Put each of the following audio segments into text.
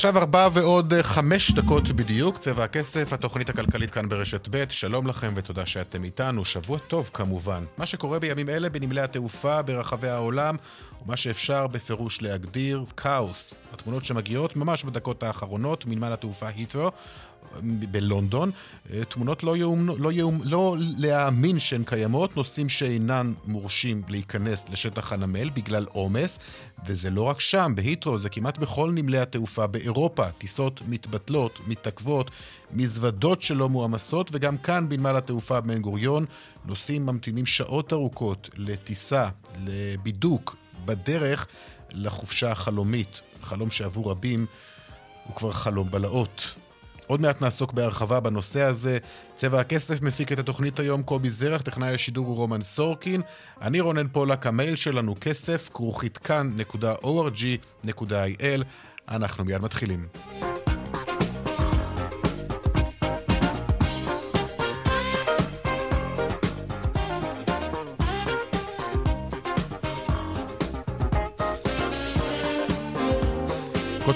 עכשיו ארבע ועוד חמש דקות בדיוק, צבע הכסף, התוכנית הכלכלית כאן ברשת ב', שלום לכם ותודה שאתם איתנו, שבוע טוב כמובן. מה שקורה בימים אלה בנמלי התעופה ברחבי העולם, ומה שאפשר בפירוש להגדיר כאוס. התמונות שמגיעות ממש בדקות האחרונות מנמל התעופה היטרו, בלונדון, תמונות לא, יאומ, לא, יאומ, לא להאמין שהן קיימות, נוסעים שאינן מורשים להיכנס לשטח הנמל בגלל עומס, וזה לא רק שם, בהיטרו, זה כמעט בכל נמלי התעופה באירופה. טיסות מתבטלות, מתעכבות, מזוודות שלא מועמסות, וגם כאן בנמל התעופה בן גוריון, נוסעים ממתינים שעות ארוכות לטיסה, לבידוק, בדרך לחופשה החלומית. חלום שעבור רבים הוא כבר חלום בלהות. עוד מעט נעסוק בהרחבה בנושא הזה. צבע הכסף מפיק את התוכנית היום קובי זרח, טכנאי השידור הוא רומן סורקין. אני רונן פולק, המייל שלנו כסף, כרוכית כאן.org.il. אנחנו מיד מתחילים.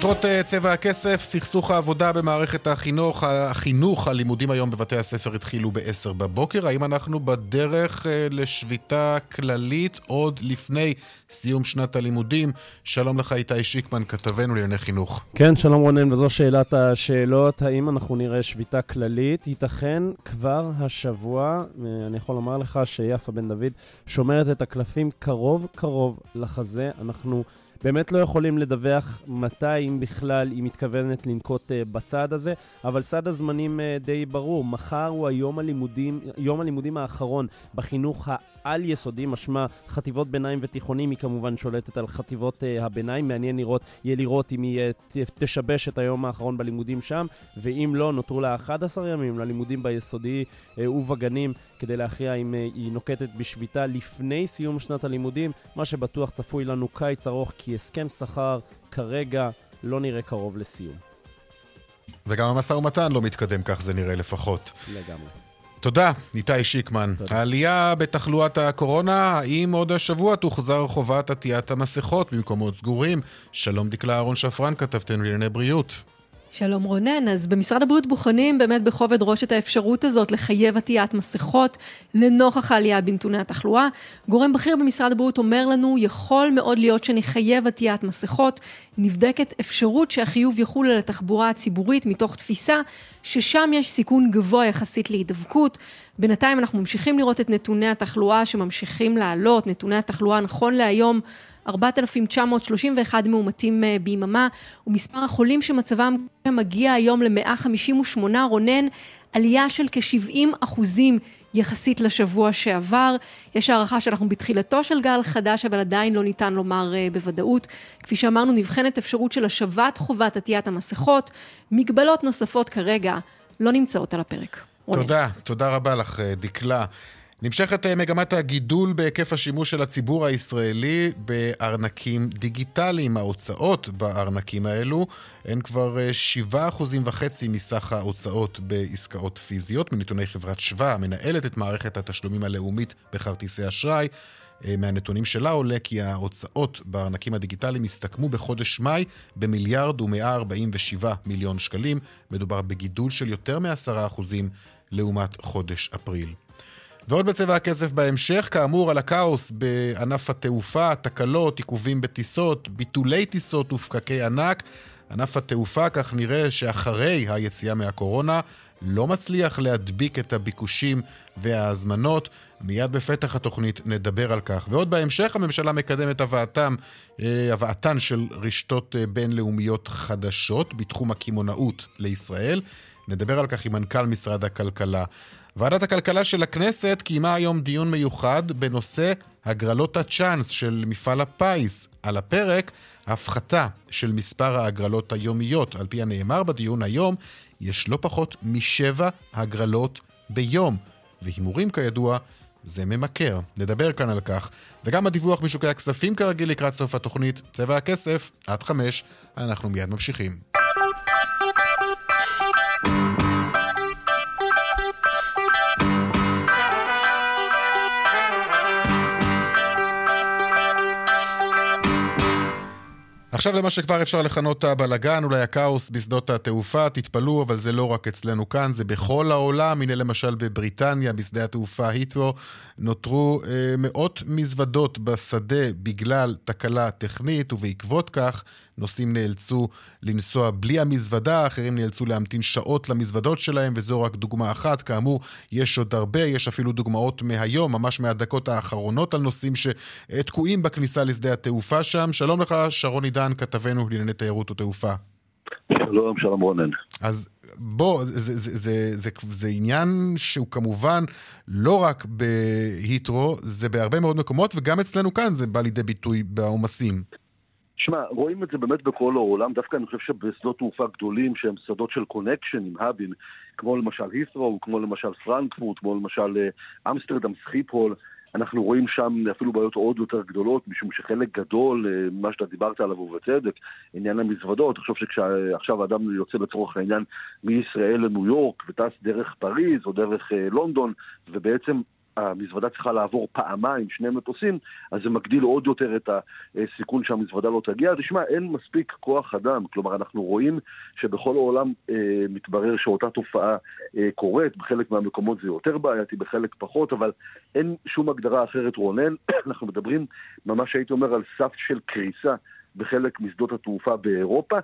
כותרות צבע הכסף, סכסוך העבודה במערכת החינוך, החינוך, הלימודים היום בבתי הספר התחילו ב-10 בבוקר. האם אנחנו בדרך לשביתה כללית עוד לפני סיום שנת הלימודים? שלום לך איתי שיקמן, כתבנו לענייני חינוך. כן, שלום רונן, וזו שאלת השאלות. האם אנחנו נראה שביתה כללית? ייתכן כבר השבוע, אני יכול לומר לך שיפה בן דוד שומרת את הקלפים קרוב קרוב לחזה. אנחנו... באמת לא יכולים לדווח מתי, אם בכלל, היא מתכוונת לנקוט uh, בצעד הזה, אבל סד הזמנים uh, די ברור. מחר הוא היום הלימודים, יום הלימודים האחרון בחינוך העל-יסודי, משמע חטיבות ביניים ותיכונים, היא כמובן שולטת על חטיבות uh, הביניים. מעניין לראות, יהיה לראות אם היא uh, תשבש את היום האחרון בלימודים שם, ואם לא, נותרו לה 11 ימים ללימודים ביסודי uh, ובגנים, כדי להכריע אם uh, היא נוקטת בשביתה לפני סיום שנת הלימודים. מה שבטוח צפוי לנו קיץ ארוך, כי הסכם שכר כרגע לא נראה קרוב לסיום. וגם המשא ומתן לא מתקדם, כך זה נראה לפחות. לגמרי. תודה, איתי שיקמן. תודה. העלייה בתחלואת הקורונה, האם עוד השבוע תוחזר חובת עטיית המסכות במקומות סגורים? שלום דקלה אהרון שפרן, כתבתנו לענייני בריאות. שלום רונן, אז במשרד הבריאות בוחנים באמת בכובד ראש את האפשרות הזאת לחייב עטיית מסכות לנוכח העלייה בנתוני התחלואה. גורם בכיר במשרד הבריאות אומר לנו, יכול מאוד להיות שנחייב עטיית מסכות. נבדקת אפשרות שהחיוב יחול על התחבורה הציבורית מתוך תפיסה ששם יש סיכון גבוה יחסית להידבקות. בינתיים אנחנו ממשיכים לראות את נתוני התחלואה שממשיכים לעלות, נתוני התחלואה נכון להיום 4,931 מאומתים ביממה, ומספר החולים שמצבם מגיע היום ל-158 רונן, עלייה של כ-70 אחוזים יחסית לשבוע שעבר. יש הערכה שאנחנו בתחילתו של גל חדש, אבל עדיין לא ניתן לומר בוודאות. כפי שאמרנו, נבחנת אפשרות של השבת חובת עטיית המסכות. מגבלות נוספות כרגע לא נמצאות על הפרק. תודה, תודה רבה לך, דקלה. נמשכת מגמת הגידול בהיקף השימוש של הציבור הישראלי בארנקים דיגיטליים. ההוצאות בארנקים האלו הן כבר 7.5% מסך ההוצאות בעסקאות פיזיות. מנתוני חברת שווה, המנהלת את מערכת התשלומים הלאומית בכרטיסי אשראי, מהנתונים שלה עולה כי ההוצאות בארנקים הדיגיטליים הסתכמו בחודש מאי במיליארד ו-147 מיליון שקלים. מדובר בגידול של יותר מ-10% לעומת חודש אפריל. ועוד בצבע הכסף בהמשך, כאמור, על הכאוס בענף התעופה, תקלות, עיכובים בטיסות, ביטולי טיסות ופקקי ענק. ענף התעופה, כך נראה שאחרי היציאה מהקורונה, לא מצליח להדביק את הביקושים וההזמנות. מיד בפתח התוכנית נדבר על כך. ועוד בהמשך הממשלה מקדמת הבאתם, הבאתן של רשתות בינלאומיות חדשות בתחום הקמעונאות לישראל. נדבר על כך עם מנכ"ל משרד הכלכלה. ועדת הכלכלה של הכנסת קיימה היום דיון מיוחד בנושא הגרלות הצ'אנס של מפעל הפיס. על הפרק, הפחתה של מספר ההגרלות היומיות. על פי הנאמר בדיון היום, יש לא פחות משבע הגרלות ביום. והימורים כידוע זה ממכר. נדבר כאן על כך. וגם הדיווח משוקי הכספים כרגיל לקראת סוף התוכנית, צבע הכסף, עד חמש. אנחנו מיד ממשיכים. עכשיו למה שכבר אפשר לכנות הבלגן, אולי הכאוס בשדות התעופה, תתפלאו, אבל זה לא רק אצלנו כאן, זה בכל העולם. הנה למשל בבריטניה, בשדה התעופה היטרו, נותרו אה, מאות מזוודות בשדה בגלל תקלה טכנית, ובעקבות כך נוסעים נאלצו לנסוע בלי המזוודה, אחרים נאלצו להמתין שעות למזוודות שלהם, וזו רק דוגמה אחת. כאמור, יש עוד הרבה, יש אפילו דוגמאות מהיום, ממש מהדקות האחרונות, על נוסעים שתקועים בכניסה לשדה התעופה שם. שלום לך, שרון עידן. כתבנו לענייני תיירות ותעופה. שלום, שלום רונן. אז בוא, זה, זה, זה, זה, זה, זה עניין שהוא כמובן לא רק בהית'רו, זה בהרבה מאוד מקומות, וגם אצלנו כאן זה בא לידי ביטוי בעומסים. שמע, רואים את זה באמת בכל העולם, דווקא אני חושב שבשדות תעופה גדולים שהם שדות של קונקשן עם hub ים, כמו למשל הית'רו, כמו למשל פרנקפורט, כמו למשל אה, אמסטרדם, סחיפול, אנחנו רואים שם אפילו בעיות עוד יותר גדולות, משום שחלק גדול, אה, מה שאתה דיברת עליו ובצדק, עניין המזוודות, תחשוב שכשעכשיו אדם יוצא לצורך העניין מישראל לניו יורק וטס דרך פריז או דרך אה, לונדון, ובעצם המזוודה צריכה לעבור פעמיים, שני מטוסים, אז זה מגדיל עוד יותר את הסיכון שהמזוודה לא תגיע. תשמע, אין מספיק כוח אדם, כלומר אנחנו רואים שבכל העולם אה, מתברר שאותה תופעה אה, קורית, בחלק מהמקומות זה יותר בעייתי, בחלק פחות, אבל אין שום הגדרה אחרת רונן, אנחנו מדברים ממש הייתי אומר על סף של קריסה בחלק משדות התעופה באירופה.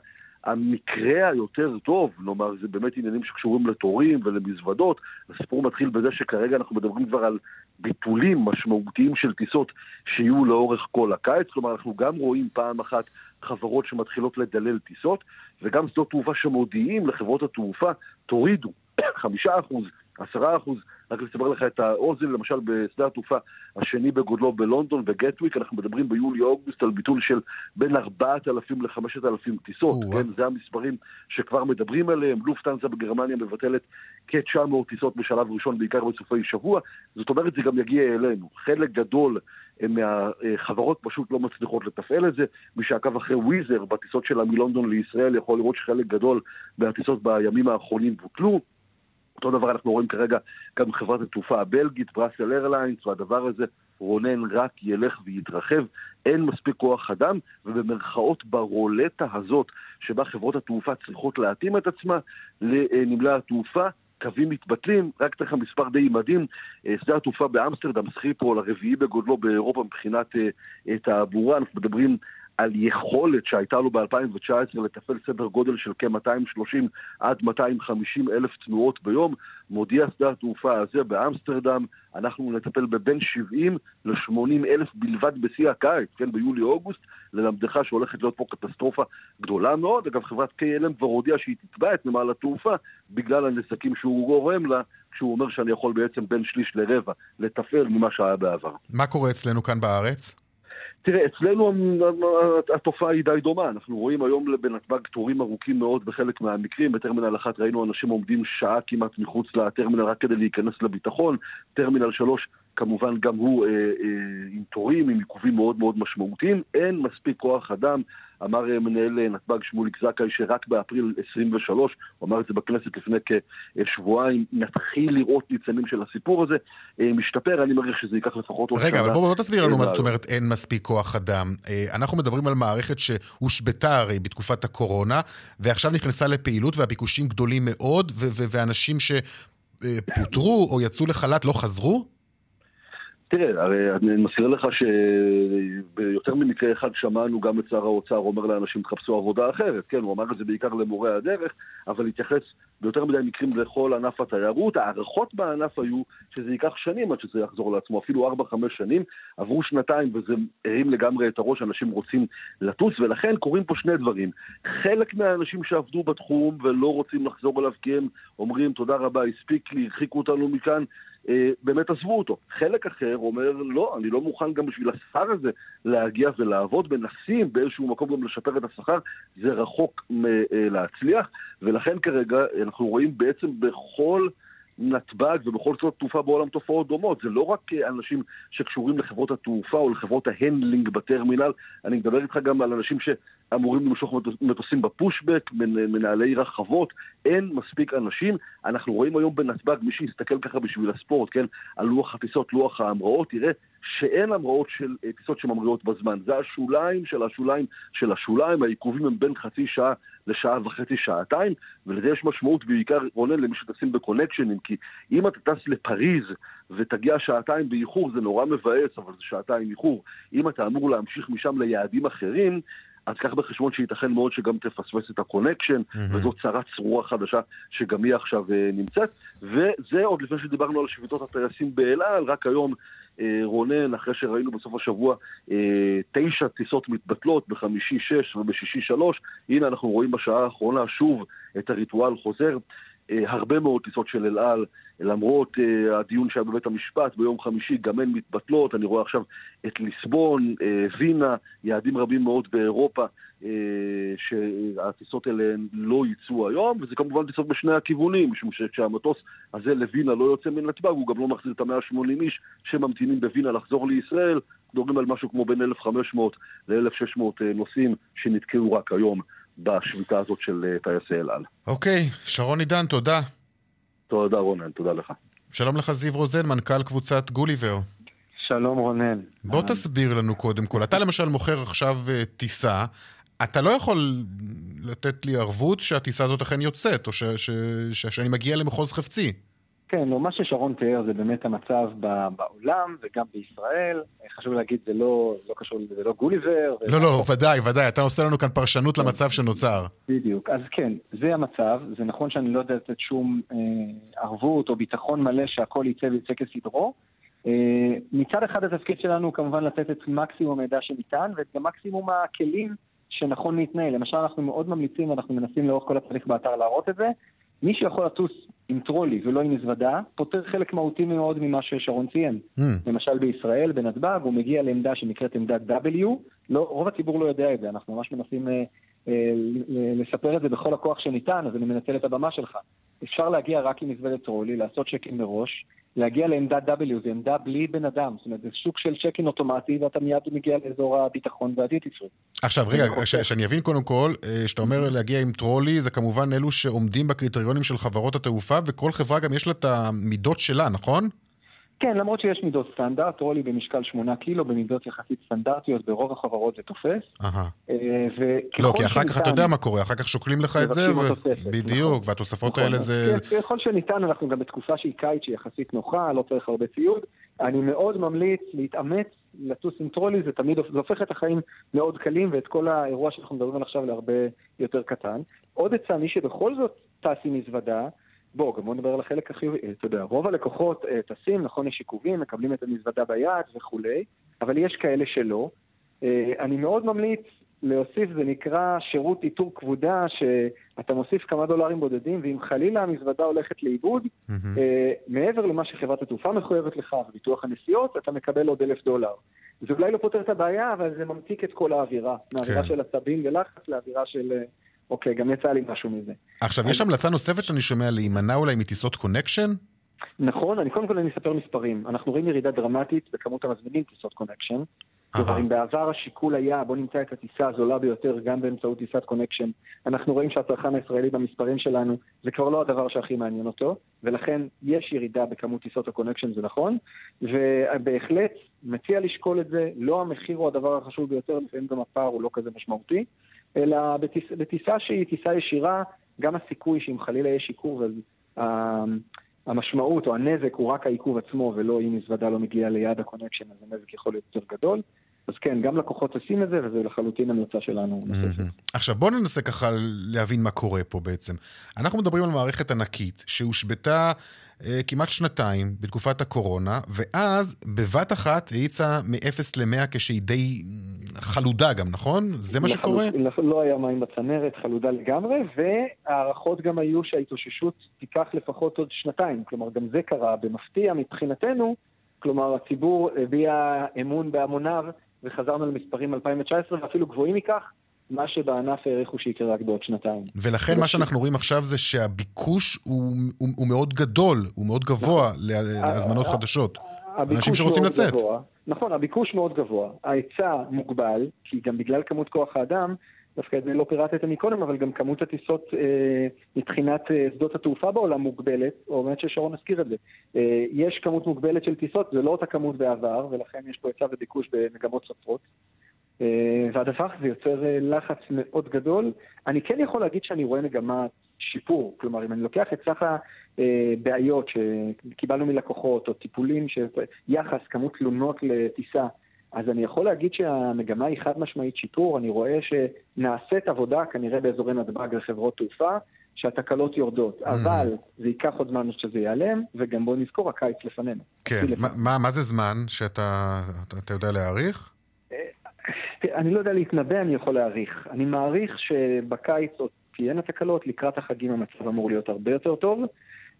המקרה היותר טוב, כלומר זה באמת עניינים שקשורים לתורים ולמזוודות, הסיפור מתחיל בזה שכרגע אנחנו מדברים כבר על ביטולים משמעותיים של טיסות שיהיו לאורך כל הקיץ, כלומר אנחנו גם רואים פעם אחת חברות שמתחילות לדלל טיסות, וגם שדות תעופה שמודיעים לחברות התעופה, תורידו חמישה אחוז, עשרה אחוז, רק לסבר לך את האוזן, למשל בשדה התעופה השני בגודלו בלונדון, בגטוויק, אנחנו מדברים ביולי-אוגוסט על ביטול של בין 4,000 ל-5,000 טיסות, כן? זה המספרים שכבר מדברים עליהם. לופטנזה בגרמניה מבטלת כ-900 טיסות בשלב ראשון, בעיקר בסופי שבוע. זאת אומרת, זה גם יגיע אלינו. חלק גדול מהחברות פשוט לא מצליחות לתפעל את זה. מי שעקב אחרי וויזר בטיסות שלה מלונדון לישראל יכול לראות שחלק גדול מהטיסות בימים האחרונים בוטלו. אותו דבר אנחנו רואים כרגע גם חברת התעופה הבלגית, בראסל איירליינס, והדבר הזה, רונן, רק ילך ויתרחב. אין מספיק כוח אדם, ובמרכאות ברולטה הזאת, שבה חברות התעופה צריכות להתאים את עצמה לנמלי התעופה, קווים מתבטלים, רק אתן לך מספר די מדהים, אה, שדה התעופה באמסטרדם, סחיפול, הרביעי בגודלו באירופה מבחינת אה, תעבורה, אנחנו מדברים על יכולת שהייתה לו ב-2019 לתפעל סדר גודל של כ-230 עד 250 אלף תנועות ביום. מודיע שדה התעופה הזה באמסטרדם, אנחנו נטפל בבין 70 ל-80 אלף בלבד בשיא הקיץ, כן, ביולי-אוגוסט, ללמדך שהולכת להיות פה קטסטרופה גדולה מאוד. אגב, חברת KLM כבר הודיעה שהיא תתבע את נמל התעופה בגלל הנזקים שהוא גורם לה, כשהוא אומר שאני יכול בעצם בין שליש לרבע לתפעל ממה שהיה בעבר. מה קורה אצלנו כאן בארץ? תראה, אצלנו התופעה היא די דומה. אנחנו רואים היום בנתב"ג תורים ארוכים מאוד בחלק מהמקרים. בטרמינל 1 ראינו אנשים עומדים שעה כמעט מחוץ לטרמינל רק כדי להיכנס לביטחון. טרמינל 3 כמובן גם הוא אה, אה, עם תורים, עם עיכובים מאוד מאוד משמעותיים. אין מספיק כוח אדם. אמר אה, מנהל אה, נתב"ג שמוליק זכאי שרק באפריל 23, הוא אמר את זה בכנסת לפני כשבועיים, נתחיל לראות ניצנים של הסיפור הזה. אה, משתפר, אני מעריך שזה ייקח לפחות עוד שנה. רגע, אבל בואו בוא תסביר לנו מה זאת אומרת אין מספיק כוח אדם. אנחנו מדברים על מערכת שהושבתה הרי בתקופת הקורונה, ועכשיו נכנסה לפעילות והביקושים גדולים מאוד, ואנשים שפוטרו או יצאו לחל"ת לא חזרו? תראה, הרי אני מזכיר לך שביותר ממקרה אחד שמענו גם את שר האוצר אומר לאנשים תחפשו עבודה אחרת, כן, הוא אמר את זה בעיקר למורי הדרך, אבל התייחס ביותר מדי מקרים לכל ענף התיירות. ההערכות בענף היו שזה ייקח שנים עד שזה יחזור לעצמו, אפילו 4-5 שנים, עברו שנתיים וזה הרים לגמרי את הראש, אנשים רוצים לטוס, ולכן קורים פה שני דברים. חלק מהאנשים שעבדו בתחום ולא רוצים לחזור אליו כי הם אומרים תודה רבה, הספיק לי, הרחיקו אותנו מכאן, באמת עזבו אותו. חלק אחר אומר, לא, אני לא מוכן גם בשביל השכר הזה להגיע ולעבוד, מנסים באיזשהו מקום גם לשפר את השכר, זה רחוק מלהצליח, ולכן כרגע אנחנו רואים בעצם בכל... נתב"ג ובכל שדות תעופה בעולם תופעות דומות. זה לא רק אנשים שקשורים לחברות התעופה או לחברות ה handling בטרמינל, אני מדבר איתך גם על אנשים שאמורים למשוך מטוסים ב pushback, מנהלי רחבות, אין מספיק אנשים. אנחנו רואים היום בנתב"ג, מי שיסתכל ככה בשביל הספורט, כן, על לוח הטיסות, לוח ההמראות, תראה שאין המראות של אה, טיסות שממריאות בזמן. זה השוליים של השוליים של השוליים, העיכובים הם בין חצי שעה לשעה וחצי, שעתיים, ולזה יש משמעות בעיקר, רונן, למי שטסים בקונקשנים, כי אם אתה טס לפריז ותגיע שעתיים באיחור, זה נורא מבאס, אבל זה שעתיים איחור. אם אתה אמור להמשיך משם ליעדים אחרים, אז קח בחשבון שייתכן מאוד שגם תפספס את הקונקשן, mm-hmm. וזו צרה צרורה חדשה שגם היא עכשיו אה, נמצאת. וזה עוד לפני שדיברנו על שביתות הטייסים באל על, רק היום אה, רונן, אחרי שראינו בסוף השבוע אה, תשע טיסות מתבטלות, בחמישי שש ובשישי שלוש, הנה אנחנו רואים בשעה האחרונה שוב את הריטואל חוזר. אה, הרבה מאוד טיסות של אל על, למרות הדיון שהיה בבית המשפט ביום חמישי, גם הן מתבטלות. אני רואה עכשיו את ליסבון, וינה, יעדים רבים מאוד באירופה אה, שהטיסות האלה לא יצאו היום, וזה כמובן טיסות בשני הכיוונים, משום שכשהמטוס הזה לווינה לא יוצא מנתב"ג, הוא גם לא מחזיר את ה-180 איש שממתינים בווינה לחזור לישראל, מדברים על משהו כמו בין 1,500 ל-1,600 אה, נוסעים שנתקעו רק היום בשביתה הזאת של אה, טייסי אל על. אוקיי, שרון עידן, תודה. תודה רונן, תודה לך. שלום לך זיו רוזן, מנכ"ל קבוצת גוליבר. שלום רונן. בוא תסביר לנו קודם כל. אתה למשל מוכר עכשיו טיסה, אתה לא יכול לתת לי ערבות שהטיסה הזאת אכן יוצאת, או ש, ש, ש, שאני מגיע למחוז חפצי. כן, לא, מה ששרון תיאר זה באמת המצב בעולם וגם בישראל. חשוב להגיד, זה לא, לא קשור, זה לא גוליבר. לא, לא, ודאי, ודאי. אתה עושה לנו כאן פרשנות כן. למצב שנוצר. בדיוק. אז כן, זה המצב. זה נכון שאני לא יודע לתת שום אה, ערבות או ביטחון מלא שהכל יצא ויצא כסדרו. אה, מצד אחד התפקיד שלנו הוא כמובן לתת את מקסימום המידע שניתן ואת מקסימום הכלים שנכון להתנהל. למשל, אנחנו מאוד ממליצים, ואנחנו מנסים לאורך כל התהליך באתר להראות את זה, מי שיכול לטוס עם טרולי ולא עם מזוודה, פותר חלק מהותי מאוד ממה ששרון ציין. Mm. למשל בישראל, בנתב"ג, הוא מגיע לעמדה שנקראת עמדת W, לא, רוב הציבור לא יודע את זה, אנחנו ממש מנסים אה, לספר את זה בכל הכוח שניתן, אז אני מנצל את הבמה שלך. אפשר להגיע רק עם מזוודת טרולי, לעשות צ'קים מראש, להגיע לעמדת W, זו עמדה בלי בן אדם, זאת אומרת, זה שוק של צ'קין אוטומטי, ואתה מיד מגיע לאזור הביטחון והדיוטי פרי. עכשיו, רגע, שאני אבין קודם כל, אה, שאתה אומר להגיע עם טרולי, זה כמובן אלו שעומדים בקריטריונים של חברות התעופה, וכל חברה גם יש לה את המידות שלה, נכון? כן, למרות שיש מידות סטנדרט, טרולי במשקל 8 קילו, במידות יחסית סטנדרטיות, ברוב החברות זה תופס. אהה. אה, לא, כי אחר כך אתה יודע מה קורה, אחר כך שוקלים לך את זה, בדיוק, נכון. והתוספות האלה נכון. זה... כן, ככל שניתן, אנחנו גם בתקופה שהיא קיץ שהיא יחסית נוחה, לא צריך הרבה ציוד. אני מאוד ממליץ להתאמץ, לטוס עם טרולי, זה תמיד, זה הופך את החיים מאוד קלים, ואת כל האירוע שאנחנו מדברים עליו עכשיו להרבה יותר קטן. עוד עצה, מי שבכל זאת טס עם מזוודה, בוא, גם בוא נדבר על החלק החיובי, אתה יודע, רוב הלקוחות אה, טסים, נכון, יש עיכובים, מקבלים את המזוודה ביד וכולי, אבל יש כאלה שלא. אה, אני מאוד ממליץ להוסיף, זה נקרא שירות איתור כבודה, שאתה מוסיף כמה דולרים בודדים, ואם חלילה המזוודה הולכת לאיבוד, mm-hmm. אה, מעבר למה שחברת התעופה מחויבת לך וביטוח הנסיעות, אתה מקבל עוד אלף דולר. זה אולי לא פותר את הבעיה, אבל זה ממתיק את כל האווירה. מהאווירה כן. של עצבים ולחץ לאווירה של... אוקיי, גם יצא לי משהו מזה. עכשיו, אז... יש המלצה נוספת שאני שומע להימנע אולי מטיסות קונקשן? נכון, אני קודם כל אני אספר מספרים. אנחנו רואים ירידה דרמטית בכמות המזמינים טיסות קונקשן. כלומר, אם בעבר השיקול היה, בוא נמצא את הטיסה הזולה ביותר גם באמצעות טיסת קונקשן, אנחנו רואים שהצרכן הישראלי במספרים שלנו, זה כבר לא הדבר שהכי מעניין אותו, ולכן יש ירידה בכמות טיסות הקונקשן, זה נכון, ובהחלט מציע לשקול את זה, לא המחיר הוא הדבר החשוב ביותר, לפעמים גם הפער הוא לא כזה משמעותי, אלא בטיס, בטיסה שהיא טיסה ישירה, גם הסיכוי שאם חלילה יש עיכוב, אז המשמעות או הנזק הוא רק העיכוב עצמו ולא אם מזוודה לא מגיעה ליעד הקונקשן אז הנזק יכול להיות יותר גדול. אז כן, גם לקוחות עושים את זה, וזה לחלוטין המלצה שלנו. עכשיו בואו ננסה ככה להבין מה קורה פה בעצם. אנחנו מדברים על מערכת ענקית שהושבתה אה, כמעט שנתיים בתקופת הקורונה, ואז בבת אחת האיצה מ-0 ל-100 כשהיא די חלודה גם, נכון? זה מה שקורה? לא היה מים בצנרת, חלודה לגמרי, והערכות גם היו שההתאוששות תיקח לפחות עוד שנתיים. כלומר, גם זה קרה במפתיע מבחינתנו. כלומר, הציבור הביע אמון בהמוניו וחזרנו למספרים 2019 ואפילו גבוהים מכך, מה שבענף העריכו שיקרה רק בעוד שנתיים. ולכן מה שאנחנו רואים עכשיו זה שהביקוש הוא, הוא, הוא מאוד גדול, הוא מאוד גבוה נכון. להזמנות חדשות. אנשים שרוצים לצאת. גבוה. נכון, הביקוש מאוד גבוה. ההיצע מוגבל, כי גם בגלל כמות כוח האדם, דווקא את זה לא פירטתם מקודם, אבל גם כמות הטיסות אה, מבחינת אה, שדות התעופה בעולם מוגבלת, או באמת ששרון הזכיר את זה. אה, יש כמות מוגבלת של טיסות, זה לא אותה כמות בעבר, ולכן יש פה היצע וביקוש במגמות סופרות. אה, והדבר הזה יוצר אה, לחץ מאוד גדול. אני כן יכול להגיד שאני רואה מגמת שיפור, כלומר אם אני לוקח את סך הבעיות שקיבלנו מלקוחות, או טיפולים, יחס, כמות תלונות לטיסה, אז אני יכול להגיד שהמגמה היא חד משמעית שיפור, אני רואה שנעשית עבודה כנראה באזורי נתב"ג לחברות תעופה, שהתקלות יורדות, mm-hmm. אבל זה ייקח עוד זמן שזה ייעלם, וגם בואו נזכור, הקיץ לפנינו. כן, מה, מה זה זמן שאתה אתה יודע להעריך? אני לא יודע להתנבא, אני יכול להעריך. אני מעריך שבקיץ עוד תהיינה תקלות, לקראת החגים המצב אמור להיות הרבה יותר טוב,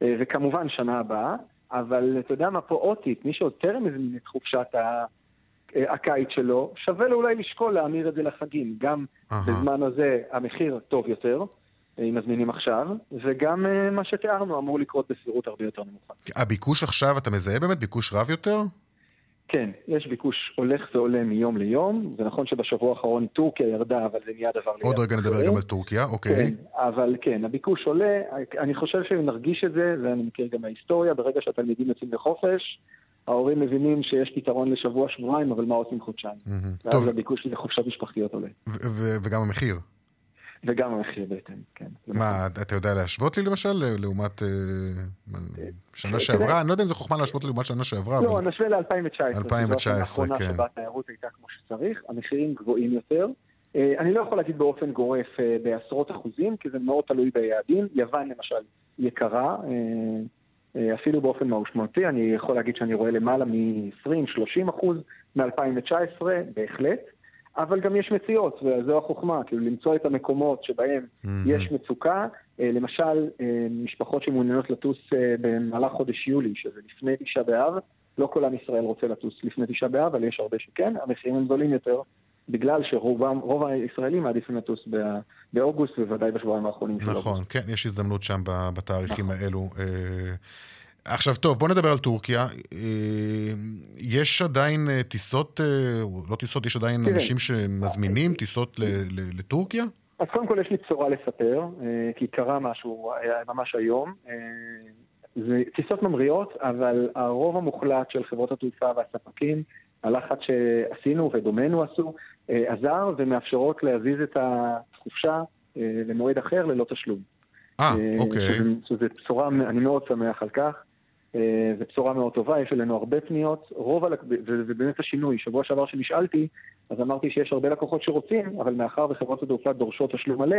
אה, וכמובן שנה הבאה, אבל אתה יודע מה פה אותית, מי שעוד טרם הזמין את חופשת ה... אה, הקיץ שלו, שווה לו אולי לשקול להמיר את זה לחגים. גם uh-huh. בזמן הזה המחיר טוב יותר, אה, אם מזמינים עכשיו, וגם מה שתיארנו אמור לקרות בסבירות הרבה יותר נמוכה. הביקוש עכשיו, אתה מזהה באמת ביקוש רב יותר? כן, יש ביקוש הולך ועולה מיום ליום. זה נכון שבשבוע האחרון טורקיה ירדה, אבל זה נהיה דבר. עוד רגע נדבר גם על טורקיה, אוקיי. כן, אבל כן, הביקוש עולה. אני חושב שנרגיש את זה, ואני מכיר גם מההיסטוריה, ברגע שהתלמידים יוצאים לחופש, ההורים מבינים שיש פתרון לשבוע-שבועיים, אבל מה עושים חודשיים? ואז הביקוש לחופשות משפחתיות עולה. וגם המחיר. וגם המחיר בהתאם, כן. מה, אתה יודע להשוות לי למשל, לעומת אה, שנה אה, שעברה? אני לא יודע אם זה חוכמה להשוות לעומת שנה שעברה, לא, נשווה ל-2019. 2019, כן. האחרונה שבה התיירות הייתה כמו שצריך, המחירים גבוהים יותר. אה, אני לא יכול להגיד באופן גורף בעשרות אחוזים, כי זה מאוד תלוי ביעדים. יוון למשל יקרה, אה, אפילו באופן משמעותי, אני יכול להגיד שאני רואה למעלה מ-20-30 אחוז מ-2019, בהחלט, אבל גם יש מציאות, וזו החוכמה, כאילו למצוא את המקומות שבהם mm-hmm. יש מצוקה, אה, למשל, אה, משפחות שמעוניינות לטוס במהלך חודש יולי, שזה לפני תשעה באב, לא כל עם ישראל רוצה לטוס לפני תשעה באב, אבל יש הרבה שכן, המחירים הם זולים יותר, בגלל שרוב הישראלים מעדיפים לטוס באוגוסט, בוודאי בשבועיים האחרונים. נכון, כן, יש הזדמנות שם בתאריכים נכון. האלו. אה, עכשיו, טוב, בוא נדבר על טורקיה. אה, יש עדיין אה, טיסות, לא טיסות, יש עדיין תראה, אנשים שמזמינים טיסות לטורקיה? אז קודם כל יש לי בשורה לספר, כי קרה משהו ממש היום. זה טיסות ממריאות, אבל הרוב המוחלט של חברות התעופה והספקים, הלחץ שעשינו ודומינו עשו, אה, עזר ומאפשרות להזיז את החופשה אה, למועד אחר ללא תשלום. אה, אה אוקיי. שזו בשורה, אני מאוד שמח על כך. זו בשורה מאוד טובה, יש אלינו הרבה פניות, רוב, וזה באמת השינוי. שבוע שעבר שנשאלתי, אז אמרתי שיש הרבה לקוחות שרוצים, אבל מאחר וחברות התעופה דורשות תשלום מלא,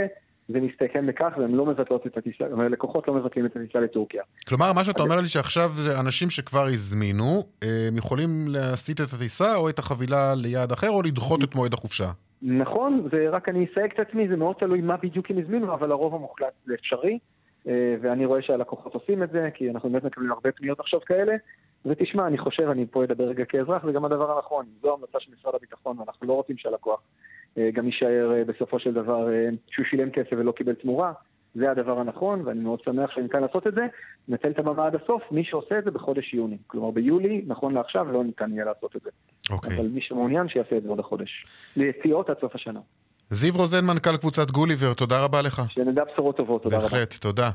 זה מסתכם בכך והן לא מבטלות את הטיסה, הלקוחות לא מבטלים את הטיסה לטורקיה. כלומר, מה שאתה אומר לי שעכשיו זה אנשים שכבר הזמינו, הם יכולים להסיט את הטיסה או את החבילה ליעד אחר, או לדחות את מועד החופשה? נכון, ורק אני אסייג את עצמי, זה מאוד תלוי מה בדיוק הם הזמינו, אבל הרוב המוחלט זה אפשרי, אה, ואני רואה שהלקוחות עושים את זה, כי אנחנו באמת מקבלים הרבה פניות עכשיו כאלה, ותשמע, אני חושב, אני פה אדבר רגע כאזרח, זה גם הדבר הנכון, זו המלצה של משרד הביטחון, ואנחנו לא רוצים שהלקוח אה, גם יישאר אה, בסופו של דבר שהוא שילם כסף ולא קיבל תמורה. זה הדבר הנכון, ואני מאוד שמח שניתן לעשות את זה. נצל את הבמה עד הסוף, מי שעושה את זה בחודש יוני. כלומר, ביולי, נכון לעכשיו, לא ניתן יהיה לעשות את זה. אוקיי. אבל מי שמעוניין, שיעשה את זה עוד החודש. ליציאות עד סוף השנה. זיו רוזן, מנכ"ל קבוצת גוליבר, תודה רבה לך. שנדע בשורות טובות, תודה בהחלט, רבה. בהחלט, תודה.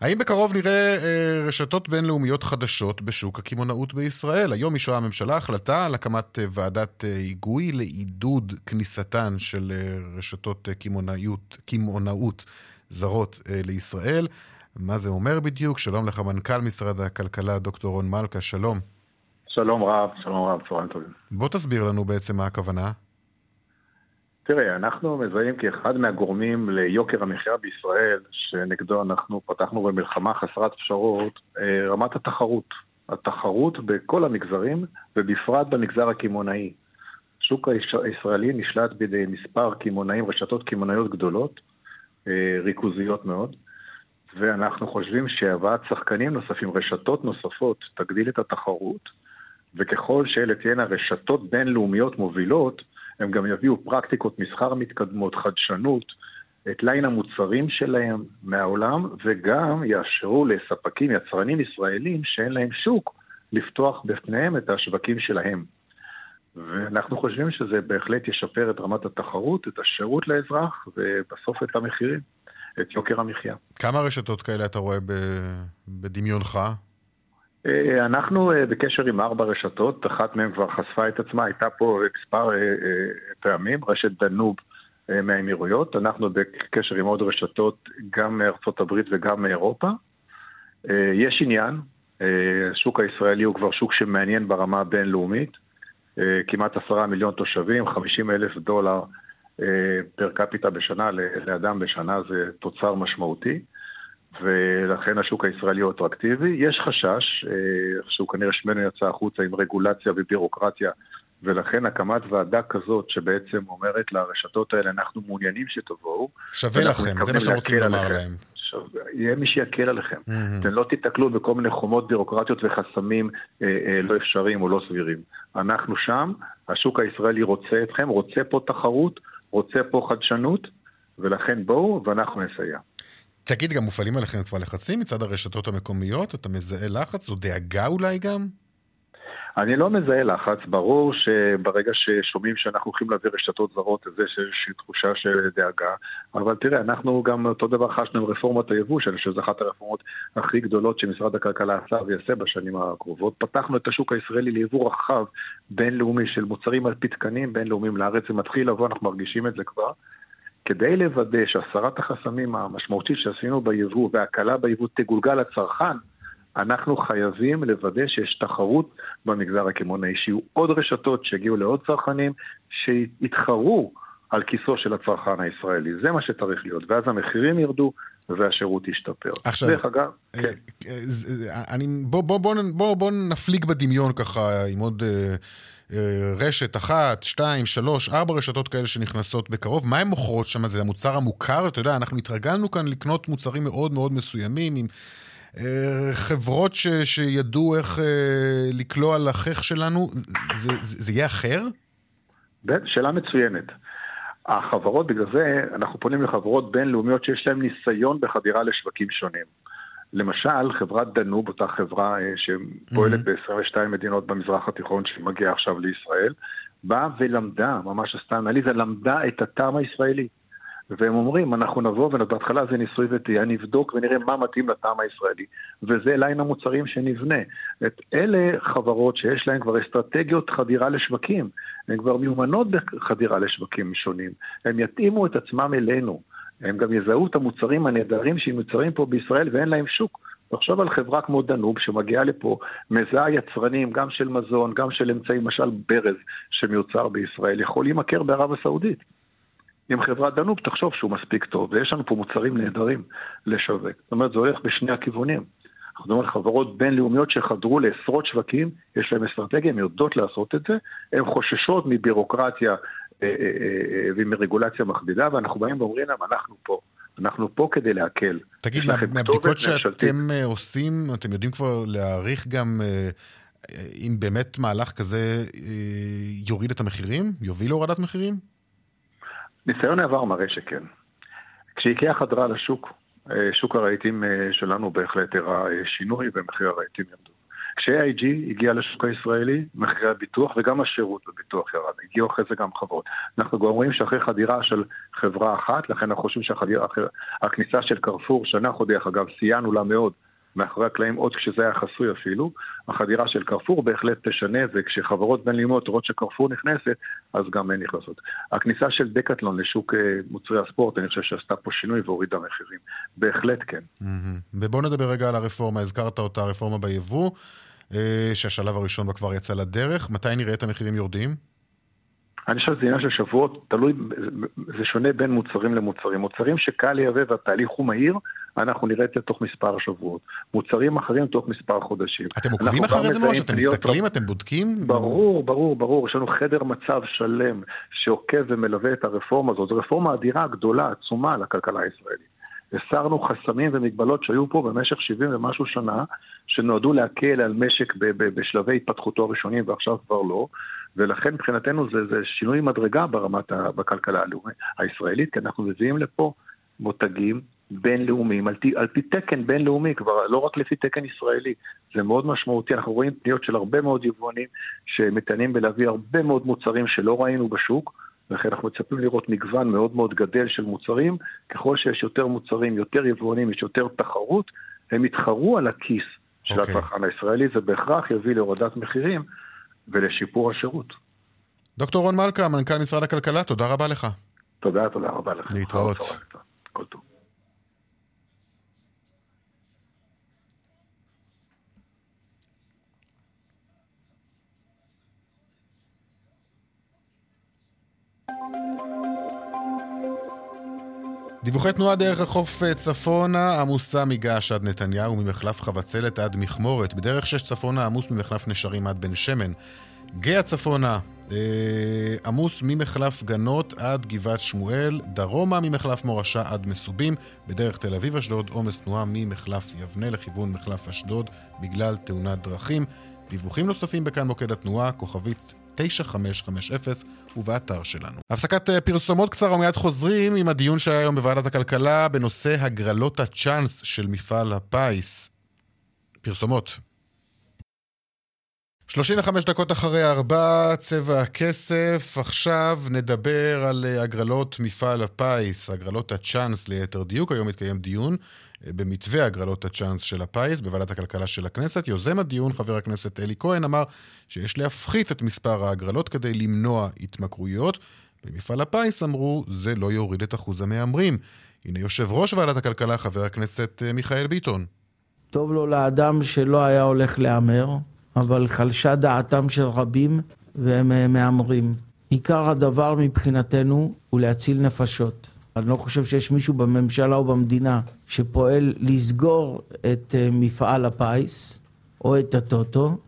האם בקרוב נראה אה, רשתות בינלאומיות חדשות בשוק הקמעונאות בישראל? היום אישרה הממשלה החלטה על הקמת אה, ועדת אה, היגוי לעידוד כניסתן של אה, רשתות אה, קמעונאות זרות אה, לישראל. מה זה אומר בדיוק. שלום לך, מנכ"ל משרד הכלכלה, דוקטור רון מלכה, שלום. שלום רב, שלום רב, צהריים טובים. בוא תסביר לנו בעצם מה הכוונה. תראה, אנחנו מזהים כאחד מהגורמים ליוקר המחיה בישראל, שנגדו אנחנו פתחנו במלחמה חסרת פשרות, אה, רמת התחרות. התחרות בכל המגזרים, ובפרט במגזר הקמעונאי. השוק הישראלי נשלט בידי מספר קמעונאים, רשתות קמעונאיות גדולות, אה, ריכוזיות מאוד, ואנחנו חושבים שהבאת שחקנים נוספים, רשתות נוספות, תגדיל את התחרות, וככל שאלה תהיינה רשתות בינלאומיות מובילות, הם גם יביאו פרקטיקות מסחר מתקדמות, חדשנות, את ליין המוצרים שלהם מהעולם, וגם יאפשרו לספקים, יצרנים ישראלים שאין להם שוק, לפתוח בפניהם את השווקים שלהם. ואנחנו חושבים שזה בהחלט ישפר את רמת התחרות, את השירות לאזרח, ובסוף את המחירים, את יוקר המחיה. כמה רשתות כאלה אתה רואה בדמיונך? אה, אנחנו אה, בקשר עם ארבע רשתות, אחת מהן כבר חשפה את עצמה, הייתה פה מספר אה, פעמים, רשת דנוב מהאמירויות, אנחנו בקשר עם עוד רשתות, גם מארצות הברית וגם מאירופה. יש עניין, השוק הישראלי הוא כבר שוק שמעניין ברמה הבינלאומית, כמעט עשרה מיליון תושבים, חמישים אלף דולר פר קפיטה בשנה, לאדם בשנה זה תוצר משמעותי. ולכן השוק הישראלי הוא אטרקטיבי. יש חשש, אה, שהוא כנראה שמנו יצא החוצה עם רגולציה ובירוקרטיה, ולכן הקמת ועדה כזאת שבעצם אומרת לרשתות האלה, אנחנו מעוניינים שתבואו. שווה לכם, זה מה שרוצים לומר להם. יהיה מי שיקל עליכם. Mm-hmm. אתם לא תיתקלו בכל מיני חומות בירוקרטיות וחסמים אה, אה, לא אפשריים או לא סבירים. אנחנו שם, השוק הישראלי רוצה אתכם, רוצה פה תחרות, רוצה פה חדשנות, ולכן בואו ואנחנו נסייע. תגיד, גם מופעלים עליכם כבר לחצים מצד הרשתות המקומיות? אתה מזהה לחץ או דאגה אולי גם? אני לא מזהה לחץ, ברור שברגע ששומעים שאנחנו הולכים להביא רשתות זרות, אז יש איזושהי תחושה של דאגה, אבל תראה, אנחנו גם אותו דבר חשנו עם רפורמת היבוא, שאני חושב שזו אחת הרפורמות הכי גדולות שמשרד הכלכלה עשה ויעשה בשנים הקרובות. פתחנו את השוק הישראלי ליבוא רחב בינלאומי של מוצרים על פי תקנים בינלאומיים לארץ, זה מתחיל לבוא, אנחנו מרגישים את זה כבר. כדי לוודא שהסרת החסמים המשמעותית שעשינו ביבוא והקלה ביבוא תגולגל לצרכן, אנחנו חייבים לוודא שיש תחרות במגזר הקמעונאי, שיהיו עוד רשתות שיגיעו לעוד צרכנים, שיתחרו על כיסו של הצרכן הישראלי. זה מה שצריך להיות, ואז המחירים ירדו והשירות ישתפר. עכשיו, דרך אגב, אה, כן. אה, אה, אני, בוא, בוא, בוא, בוא, בוא נפליג בדמיון ככה עם עוד... רשת אחת, שתיים, שלוש, ארבע רשתות כאלה שנכנסות בקרוב. מה הן מוכרות שם? זה המוצר המוכר? אתה יודע, אנחנו התרגלנו כאן לקנות מוצרים מאוד מאוד מסוימים, עם אה, חברות ש, שידעו איך אה, לקלוע לחך שלנו. זה, זה, זה יהיה אחר? שאלה מצוינת. החברות, בגלל זה אנחנו פונים לחברות בינלאומיות שיש להן ניסיון בחדירה לשווקים שונים. למשל, חברת דנוב, אותה חברה אה, שפועלת mm-hmm. ב-22 מדינות במזרח התיכון, שמגיעה עכשיו לישראל, באה ולמדה, ממש עשתה אנליזה, למדה את הטעם הישראלי. והם אומרים, אנחנו נבוא, ובהתחלה זה ניסוי וטעייה, נבדוק ונראה מה מתאים לטעם הישראלי. וזה ליין המוצרים שנבנה. את אלה חברות שיש להן כבר אסטרטגיות חדירה לשווקים. הן כבר מיומנות בחדירה לשווקים שונים. הם יתאימו את עצמם אלינו. הם גם יזהו את המוצרים הנהדרים שמיוצרים פה בישראל ואין להם שוק. תחשוב על חברה כמו דנוב שמגיעה לפה, מזהה יצרנים גם של מזון, גם של אמצעים, למשל ברז שמיוצר בישראל, יכול להימכר בערב הסעודית. עם חברת דנוב, תחשוב שהוא מספיק טוב, ויש לנו פה מוצרים נהדרים לשווק. זאת אומרת, זה הולך בשני הכיוונים. אנחנו מדברים על חברות בינלאומיות שחדרו לעשרות שווקים, יש להן אסטרטגיה, הן יודעות לעשות את זה, הן חוששות מבירוקרטיה אה, אה, אה, ומרגולציה מכבידה, ואנחנו באים ואומרים להם, אנחנו פה. אנחנו פה כדי להקל. תגיד, מהבדיקות שאתם עושים, אתם יודעים כבר להעריך גם אם באמת מהלך כזה יוריד את המחירים? יוביל להורדת מחירים? ניסיון העבר מראה שכן. כשאיקאה חדרה לשוק, שוק הרהיטים שלנו בהחלט הראה שינוי ומחיר הרהיטים ירדו. כש-AIG הגיע לשוק הישראלי, מחירי הביטוח וגם השירות בביטוח ירד. הגיעו אחרי זה גם חברות. אנחנו גם רואים שאחרי חדירה של חברה אחת, לכן אנחנו חושבים שהכניסה של קרפור, שאנחנו דרך אגב סייענו לה מאוד מאחורי הקלעים עוד כשזה היה חסוי אפילו. החדירה של קרפור בהחלט תשנה, וכשחברות בינלאומיות רואות שקרפור נכנסת, אז גם הן נכנסות. הכניסה של דקטלון לשוק אה, מוצרי הספורט, אני חושב שעשתה פה שינוי והורידה מחירים. בהחלט כן. ובואו נדבר רגע על הרפורמה, הזכרת אותה, הרפורמה ביבוא, שהשלב הראשון בה כבר יצא לדרך. מתי נראה את המחירים יורדים? אני חושב שזה עניין של שבועות, תלוי, זה שונה בין מוצרים למוצרים. מוצרים שקל לייבא והתהליך הוא מהיר, אנחנו נראה את זה תוך מספר שבועות. מוצרים אחרים תוך מספר חודשים. אתם עוקבים אחרי זה ממש? אתם מסתכלים? אתם בודקים? ברור, ברור, ברור. יש לנו חדר מצב שלם שעוקב ומלווה את הרפורמה הזאת. זו רפורמה אדירה, גדולה, עצומה לכלכלה הישראלית. הסרנו חסמים ומגבלות שהיו פה במשך 70 ומשהו שנה, שנועדו להקל על משק בשלבי התפתחותו הראשונים ועכשיו כבר לא, ולכן מבחינתנו זה, זה שינוי מדרגה ברמת, ה, בכלכלה הלאומית הישראלית, כי אנחנו מביאים לפה מותגים בינלאומיים, על, על פי תקן בינלאומי, כבר לא רק לפי תקן ישראלי. זה מאוד משמעותי, אנחנו רואים פניות של הרבה מאוד יבואנים שמטענים בלהביא הרבה מאוד מוצרים שלא ראינו בשוק, ולכן אנחנו מצפים לראות מגוון מאוד מאוד גדל של מוצרים. ככל שיש יותר מוצרים, יותר יבואנים, יש יותר תחרות, הם יתחרו על הכיס של okay. אוקיי. הצרכן הישראלי, זה בהכרח יביא להורדת מחירים ולשיפור השירות. דוקטור רון מלכה, מנכ"ל משרד הכלכלה, תודה רבה לך. תודה, תודה רבה לך. להתראות. כל טוב. דיווחי תנועה דרך החוף אה, צפונה עמוסה מגעש עד נתניהו, ממחלף חבצלת עד מכמורת. בדרך שש צפונה עמוס ממחלף נשרים עד בן שמן. גאה צפונה אה, עמוס ממחלף גנות עד גבעת שמואל, דרומה ממחלף מורשה עד מסובים, בדרך תל אביב-אשדוד עומס תנועה ממחלף יבנה לכיוון מחלף אשדוד בגלל תאונת דרכים. דיווחים נוספים בכאן מוקד התנועה, כוכבית 9550 ובאתר שלנו. הפסקת אה, פרסומות קצרה ומיד חוזרים עם הדיון שהיה היום בוועדת הכלכלה בנושא הגרלות הצ'אנס של מפעל הפיס. פרסומות. 35 דקות אחרי ארבע, צבע הכסף. עכשיו נדבר על אה, הגרלות מפעל הפיס, הגרלות הצ'אנס ליתר דיוק. היום מתקיים דיון במתווה הגרלות הצ'אנס של הפיס בוועדת הכלכלה של הכנסת. יוזם הדיון, חבר הכנסת אלי כהן, אמר שיש להפחית את מספר ההגרלות כדי למנוע התמכרויות. במפעל הפיס אמרו, זה לא יוריד את אחוז המהמרים. הנה יושב ראש ועדת הכלכלה, חבר הכנסת אה, מיכאל ביטון. טוב לו לאדם שלא היה הולך להמר, אבל חלשה דעתם של רבים והם אה, מהמרים. עיקר הדבר מבחינתנו הוא להציל נפשות. אני לא חושב שיש מישהו בממשלה או במדינה שפועל לסגור את אה, מפעל הפיס או את הטוטו,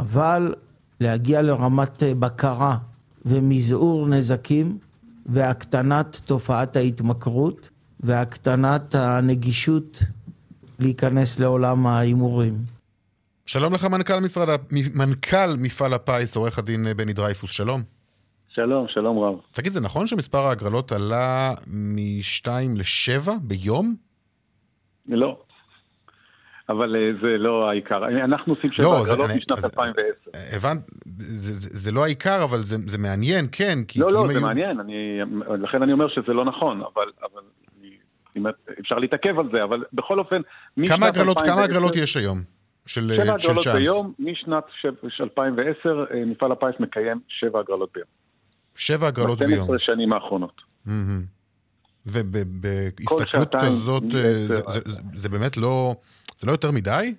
אבל להגיע לרמת אה, בקרה ומזעור נזקים והקטנת תופעת ההתמכרות והקטנת הנגישות להיכנס לעולם ההימורים. שלום לך מנכ"ל משרד, מנכ"ל מפעל הפיס, עורך הדין בני דרייפוס, שלום. שלום, שלום רב. תגיד, זה נכון שמספר ההגרלות עלה מ-2 ל-7 ביום? לא. אבל אה, זה לא העיקר. אנחנו עושים שבע לא, הגרלות משנת 2010. הבנת, זה, זה, זה לא העיקר, אבל זה, זה מעניין, כן. כי, לא, כי לא, זה היו... מעניין, אני, לכן אני אומר שזה לא נכון, אבל, אבל אני, אפשר להתעכב על זה, אבל בכל אופן, כמה הגרלות, 2010... כמה הגרלות יש היום? של, שבע של הגרלות צ'אנס. ביום, משנת 2010 אה, מפעל הפיס מקיים שבע הגרלות ביום. שבע הגרלות ביום. ב-12 שנים האחרונות. ובהסתכלות כזאת, אה, זה, זה, זה, זה באמת לא, זה לא יותר מדי?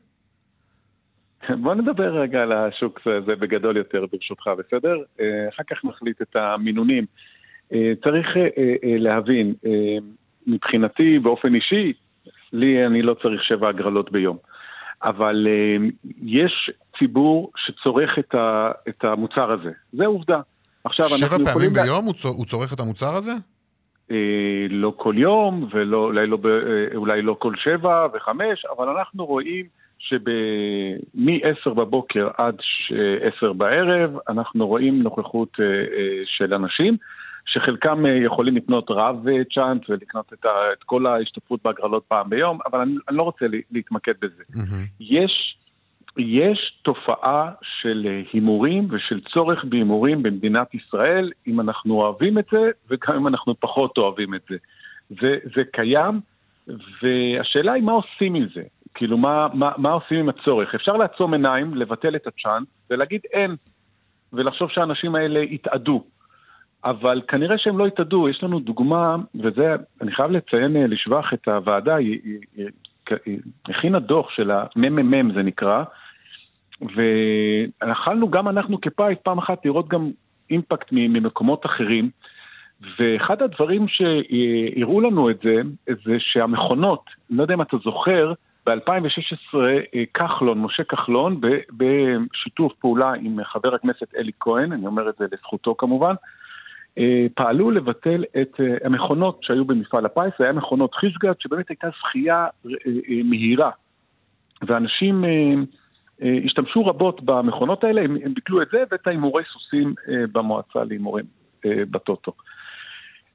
בוא נדבר רגע על השוק הזה בגדול יותר ברשותך, בסדר? אה, אחר כך נחליט את המינונים. צריך להבין, מבחינתי, באופן אישי, לי אני לא צריך שבע הגרלות ביום. אבל יש ציבור שצורך את, ה, את המוצר הזה, זה עובדה. עכשיו, שבע פעמים ביום הוא, הוא צורך את המוצר הזה? Uh, לא כל יום, ואולי לא, uh, אולי לא כל שבע וחמש, אבל אנחנו רואים שמ-10 בבוקר עד 10 בערב אנחנו רואים נוכחות uh, uh, של אנשים. שחלקם אה, יכולים לקנות רב אה, צ'אנס ולקנות את, ה, את כל ההשתתפות בהגרלות פעם ביום, אבל אני, אני לא רוצה להתמקד בזה. Mm-hmm. יש, יש תופעה של אה, הימורים ושל צורך בהימורים במדינת ישראל, אם אנחנו אוהבים את זה וגם אם אנחנו פחות אוהבים את זה. זה, זה קיים, והשאלה היא מה עושים עם זה. כאילו, מה, מה, מה עושים עם הצורך? אפשר לעצום עיניים, לבטל את הצ'אנס ולהגיד אין, ולחשוב שהאנשים האלה יתאדו. אבל כנראה שהם לא יתאדו, יש לנו דוגמה, וזה, אני חייב לציין אה, לשבח את הוועדה, היא, היא, היא, הכינה דוח של הממ"מ זה נקרא, ויכלנו גם אנחנו כפייס פעם אחת לראות גם אימפקט ממקומות אחרים, ואחד הדברים שהראו לנו את זה, זה שהמכונות, לא יודע אם אתה זוכר, ב-2016 אה, כחלון, משה כחלון, בשיתוף פעולה עם חבר הכנסת אלי כהן, אני אומר את זה לזכותו כמובן, אה, פעלו לבטל את אה, המכונות שהיו במפעל הפיס, זה היה מכונות חישגת, שבאמת הייתה זכייה מהירה. ואנשים השתמשו רבות במכונות האלה, הם, הם ביטלו את זה ואת ההימורי סוסים במועצה להימורים בטוטו.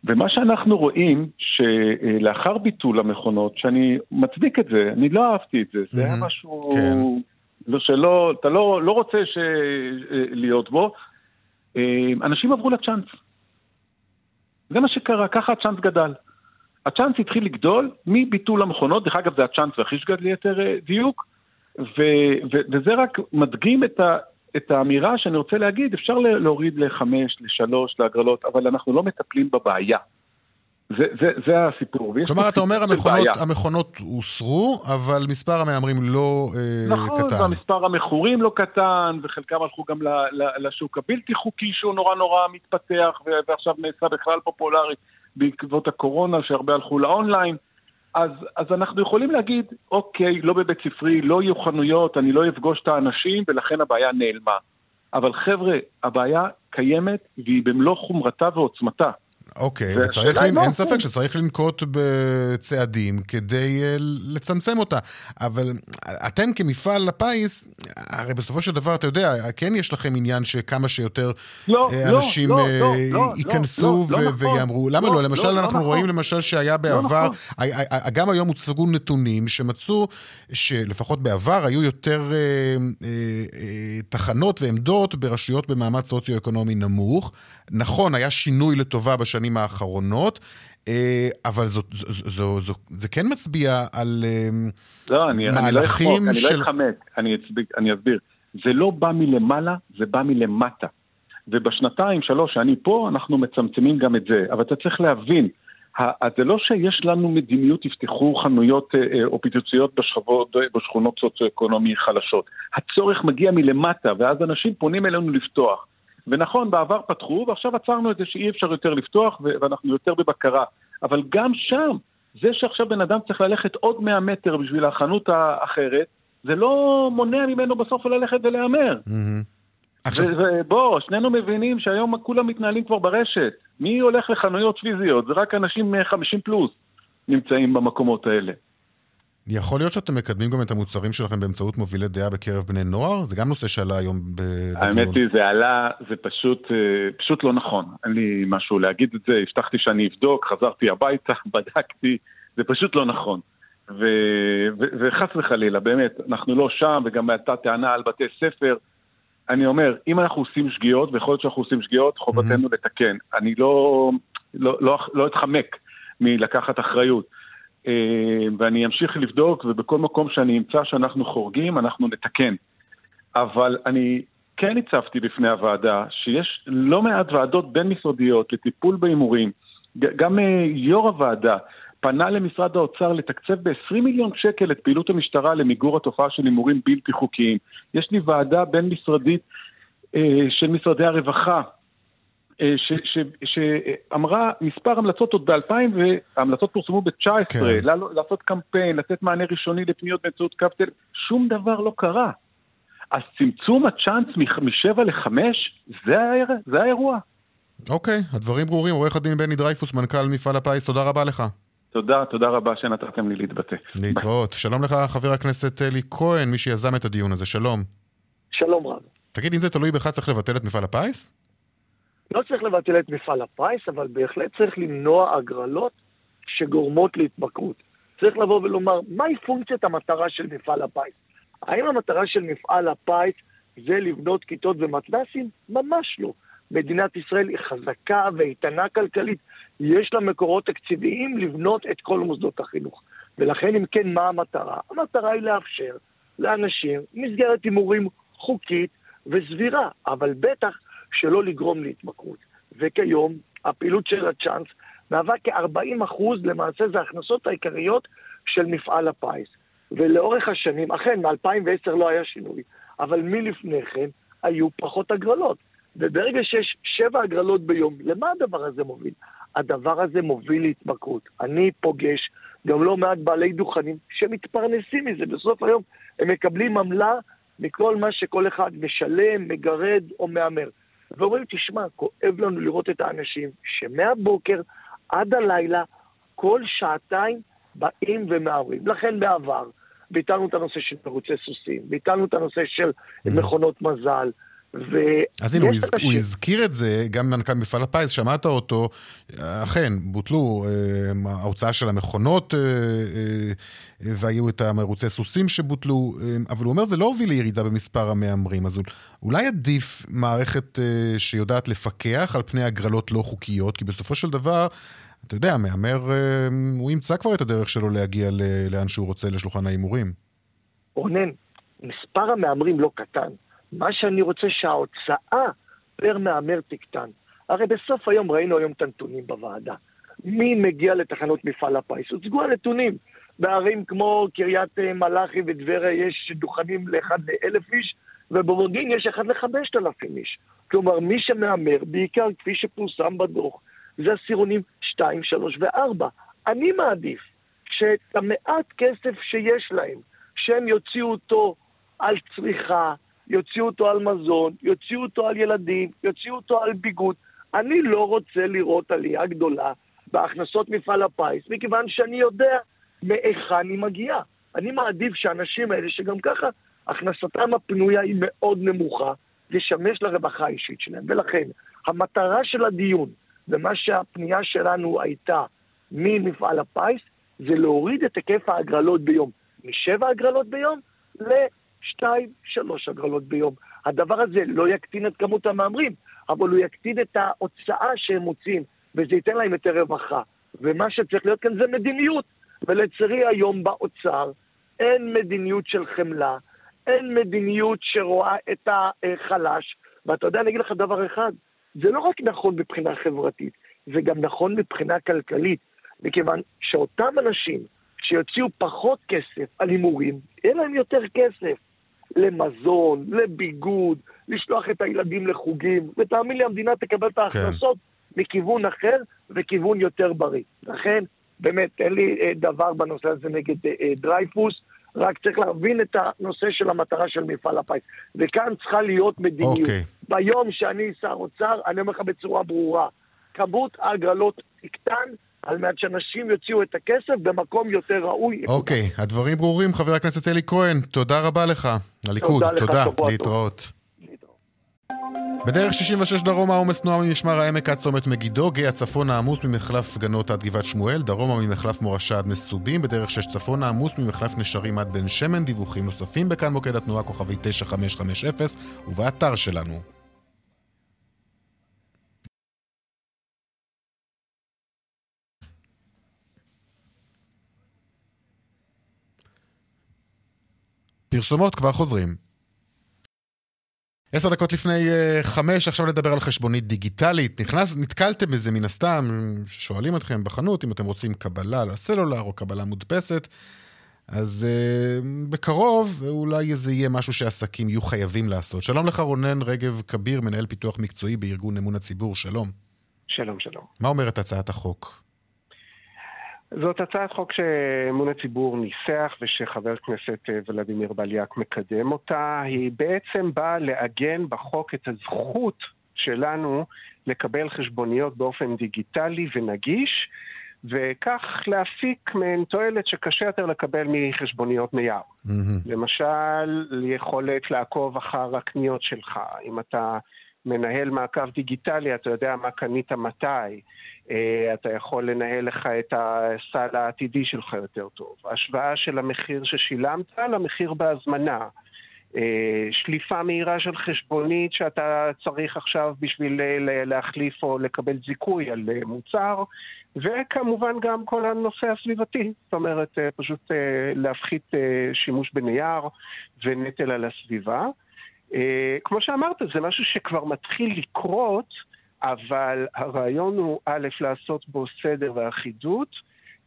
ומה שאנחנו רואים, שלאחר ביטול המכונות, שאני מצדיק את זה, אני לא אהבתי את זה, זה היה משהו כן. לא שלא, אתה לא, לא רוצה ש... להיות בו, אנשים עברו לצ'אנס. זה מה שקרה, ככה הצ'אנס גדל. הצ'אנס התחיל לגדול מביטול המכונות, דרך אגב זה הצ'אנס והחישגד ליתר אה, דיוק, ו, ו, וזה רק מדגים את, ה, את האמירה שאני רוצה להגיד, אפשר להוריד לחמש, לשלוש, להגרלות, אבל אנחנו לא מטפלים בבעיה. זה, זה, זה הסיפור. כלומר, אתה אומר המכונות, המכונות הוסרו, אבל מספר המהמרים לא אה, נכון, קטן. נכון, ומספר המכורים לא קטן, וחלקם הלכו גם ל, ל, לשוק הבלתי חוקי שהוא נורא נורא מתפתח, ועכשיו נעשה בכלל פופולרי בעקבות הקורונה, שהרבה הלכו לאונליין. אז, אז אנחנו יכולים להגיד, אוקיי, לא בבית ספרי, לא יהיו חנויות, אני לא אפגוש את האנשים, ולכן הבעיה נעלמה. אבל חבר'ה, הבעיה קיימת, והיא במלוא חומרתה ועוצמתה. אוקיי, וצריך, אין לא, ספק שצריך לנקוט בצעדים כדי uh, לצמצם אותה. אבל אתם כמפעל הפיס, הרי בסופו של דבר, אתה יודע, כן יש לכם עניין שכמה שיותר לא, uh, אנשים לא, לא, uh, לא, ייכנסו לא, לא, לא נכון. ויאמרו. למה לא? לא? למשל, לא, אנחנו לא רואים נכון. למשל שהיה בעבר, לא. גם היום הוצגו נתונים שמצאו שלפחות בעבר היו יותר uh, uh, uh, תחנות ועמדות ברשויות במעמד סוציו-אקונומי נמוך. נכון, היה שינוי לטובה בשנים האחרונות, אה, אבל זו, זו, זו, זו, זו, זה כן מצביע על אה, לא, אני, מהלכים אני לא של... אני לא אתחמק, אני, אני אסביר. זה לא בא מלמעלה, זה בא מלמטה. ובשנתיים, שלוש שאני פה, אנחנו מצמצמים גם את זה. אבל אתה צריך להבין, זה לא שיש לנו מדיניות, יפתחו חנויות אה, או פיצוציות בשכבות, בשכונות סוציו-אקונומי חלשות. הצורך מגיע מלמטה, ואז אנשים פונים אלינו לפתוח. ונכון, בעבר פתחו, ועכשיו עצרנו את זה שאי אפשר יותר לפתוח, ואנחנו יותר בבקרה. אבל גם שם, זה שעכשיו בן אדם צריך ללכת עוד 100 מטר בשביל החנות האחרת, זה לא מונע ממנו בסוף ללכת ולהמר. עכשיו... ובוא, שנינו מבינים שהיום כולם מתנהלים כבר ברשת. מי הולך לחנויות פיזיות? זה רק אנשים 50 פלוס נמצאים במקומות האלה. יכול להיות שאתם מקדמים גם את המוצרים שלכם באמצעות מובילי דעה בקרב בני נוער? זה גם נושא שעלה היום בדיון. האמת היא, זה עלה, זה פשוט, אה, פשוט לא נכון. אין לי משהו להגיד את זה, הבטחתי שאני אבדוק, חזרתי הביתה, בדקתי, זה פשוט לא נכון. ו, ו, וחס וחלילה, באמת, אנחנו לא שם, וגם הייתה טענה על בתי ספר. אני אומר, אם אנחנו עושים שגיאות, ויכול להיות שאנחנו עושים שגיאות, חובתנו mm-hmm. לתקן. אני לא, לא, לא, לא אתחמק מלקחת אחריות. אה, ואני אמשיך לבדוק, ובכל מקום שאני אמצא שאנחנו חורגים, אנחנו נתקן. אבל אני כן הצבתי בפני הוועדה שיש לא מעט ועדות בין-משרדיות לטיפול בהימורים. גם אה, יו"ר הוועדה פנה למשרד האוצר לתקצב ב-20 מיליון שקל את פעילות המשטרה למיגור התופעה של הימורים בלתי חוקיים. יש לי ועדה בין-משרדית אה, של משרדי הרווחה אה, שאמרה מספר המלצות עוד ב-2000, וההמלצות פורסמו ב-19, כן. לעשות קמפיין, לתת מענה ראשוני לפניות באמצעות קו טל, שום דבר לא קרה. אז צמצום הצ'אנס מ-7 ל-5, זה האירוע. אוקיי, הדברים ברורים. עורך הדין בני דרייפוס, מנכ"ל מפעל הפיס, תודה רבה לך. תודה, תודה רבה שנתתם לי להתבטא. להתראות. שלום לך, חבר הכנסת אלי כהן, מי שיזם את הדיון הזה, שלום. שלום רב. תגיד, אם זה תלוי בך, צריך לבטל את מפעל הפיס? לא צריך לבטל את מפעל הפיס, אבל בהחלט צריך למנוע הגרלות שגורמות להתמכרות. צריך לבוא ולומר, מהי פונקציית המטרה של מפעל הפיס? האם המטרה של מפעל הפיס זה לבנות כיתות ומתנ"סים? ממש לא. מדינת ישראל היא חזקה ואיתנה כלכלית. יש לה מקורות תקציביים לבנות את כל מוסדות החינוך. ולכן, אם כן, מה המטרה? המטרה היא לאפשר לאנשים מסגרת הימורים חוקית וסבירה, אבל בטח שלא לגרום להתמכרות. וכיום, הפעילות של הצ'אנס מהווה כ-40 למעשה זה ההכנסות העיקריות של מפעל הפיס. ולאורך השנים, אכן, מ-2010 לא היה שינוי, אבל מלפני כן היו פחות הגרלות. וברגע שיש שבע הגרלות ביום, למה הדבר הזה מוביל? הדבר הזה מוביל להתמכרות. אני פוגש גם לא מעט בעלי דוכנים שמתפרנסים מזה. בסוף היום הם מקבלים עמלה מכל מה שכל אחד משלם, מגרד או מהמר. ואומרים, תשמע, כואב לנו לראות את האנשים שמהבוקר עד הלילה, כל שעתיים באים ומהמרים. לכן בעבר ביטלנו את הנושא של מרוצי סוסים, ביטלנו את הנושא של mm-hmm. מכונות מזל. ו... אז הנה, הוא, הז... הוא הזכיר את זה, גם מנכ"ל מפעל הפיס, שמעת אותו, אכן, בוטלו אה, ההוצאה של המכונות אה, אה, והיו את המרוצי סוסים שבוטלו, אה, אבל הוא אומר, זה לא הוביל לירידה במספר המהמרים, אז אולי עדיף מערכת אה, שיודעת לפקח על פני הגרלות לא חוקיות, כי בסופו של דבר, אתה יודע, המהמר, אה, הוא ימצא כבר את הדרך שלו להגיע לאן שהוא רוצה, לשולחן ההימורים. רונן, מספר המהמרים לא קטן. מה שאני רוצה שההוצאה פר מהמר תקטן. הרי בסוף היום ראינו היום את הנתונים בוועדה. מי מגיע לתחנות מפעל הפיס? הוצגו הנתונים. בערים כמו קריית אה, מלאכי וטבריה יש דוכנים לאחד לאלף איש, ובמודיעין יש אחד לחמשת אלפים איש. כלומר, מי שמהמר, בעיקר כפי שפורסם בדוח, זה עשירונים 2, 3 ו-4. אני מעדיף שאת המעט כסף שיש להם, שהם יוציאו אותו על צריכה, יוציאו אותו על מזון, יוציאו אותו על ילדים, יוציאו אותו על ביגוד. אני לא רוצה לראות עלייה גדולה בהכנסות מפעל הפיס, מכיוון שאני יודע מהיכן היא מגיעה. אני מעדיף שהאנשים האלה, שגם ככה הכנסתם הפנויה היא מאוד נמוכה, לשמש לרווחה האישית שלהם. ולכן, המטרה של הדיון, ומה שהפנייה שלנו הייתה ממפעל הפיס, זה להוריד את היקף ההגרלות ביום משבע הגרלות ביום לשתיים, שלוש הגרלות ביום. הדבר הזה לא יקטין את כמות המהמרים, אבל הוא יקטין את ההוצאה שהם מוצאים, וזה ייתן להם יותר רווחה. ומה שצריך להיות כאן זה מדיניות. ולצערי היום באוצר אין מדיניות של חמלה, אין מדיניות שרואה את החלש. ואתה יודע, אני אגיד לך דבר אחד, זה לא רק נכון מבחינה חברתית, זה גם נכון מבחינה כלכלית, מכיוון שאותם אנשים שיוציאו פחות כסף על הימורים, יהיה להם יותר כסף למזון, לביגוד, לשלוח את הילדים לחוגים, ותאמין לי, המדינה תקבל את ההכנסות כן. מכיוון אחר וכיוון יותר בריא. לכן, באמת, אין לי אה, דבר בנושא הזה נגד אה, אה, דרייפוס, רק צריך להבין את הנושא של המטרה של מפעל הפיס. וכאן צריכה להיות מדיניות. אוקיי. ביום שאני שר אוצר, אני אומר לך בצורה ברורה, כמות ההגרלות תקטן, על מנת שאנשים יוציאו את הכסף במקום יותר ראוי. אוקיי, okay, הדברים ברורים. חבר הכנסת אלי כהן, תודה רבה לך. הליכוד, תודה. תודה. להתראות. בדרך 66 דרומה עומס תנועה ממשמר העמק עד צומת מגידו, גאה צפונה עמוס ממחלף גנות עד גבעת שמואל, דרומה ממחלף מורשה עד מסובים, בדרך 6 צפונה עמוס ממחלף נשרים עד בן שמן, דיווחים נוספים בכאן מוקד התנועה כוכבי 9550 ובאתר שלנו. פרסומות כבר חוזרים. עשר דקות לפני uh, חמש, עכשיו נדבר על חשבונית דיגיטלית. נכנס, נתקלתם בזה מן הסתם, שואלים אתכם בחנות אם אתם רוצים קבלה לסלולר או קבלה מודפסת, אז uh, בקרוב אולי זה יהיה משהו שעסקים יהיו חייבים לעשות. שלום לך רונן רגב כביר, מנהל פיתוח מקצועי בארגון אמון הציבור, שלום. שלום, שלום. מה אומרת הצעת החוק? זאת הצעת חוק שאמון הציבור ניסח ושחבר הכנסת אה, ולדימיר בליאק מקדם אותה. היא בעצם באה לעגן בחוק את הזכות שלנו לקבל חשבוניות באופן דיגיטלי ונגיש, וכך להפיק מהן תועלת שקשה יותר לקבל מחשבוניות נייר. Mm-hmm. למשל, יכולת לעקוב אחר הקניות שלך. אם אתה מנהל מעקב דיגיטלי, אתה יודע מה קנית מתי. אה, אתה יכול לנהל לך את הסל העתידי שלך יותר טוב. השוואה של המחיר ששילמת למחיר בהזמנה. אה, שליפה מהירה של חשבונית שאתה צריך עכשיו בשביל להחליף או לקבל זיכוי על מוצר, וכמובן גם כל הנושא הסביבתי, זאת אומרת פשוט להפחית שימוש בנייר ונטל על הסביבה. כמו שאמרת, זה משהו שכבר מתחיל לקרות, אבל הרעיון הוא א', לעשות בו סדר ואחידות,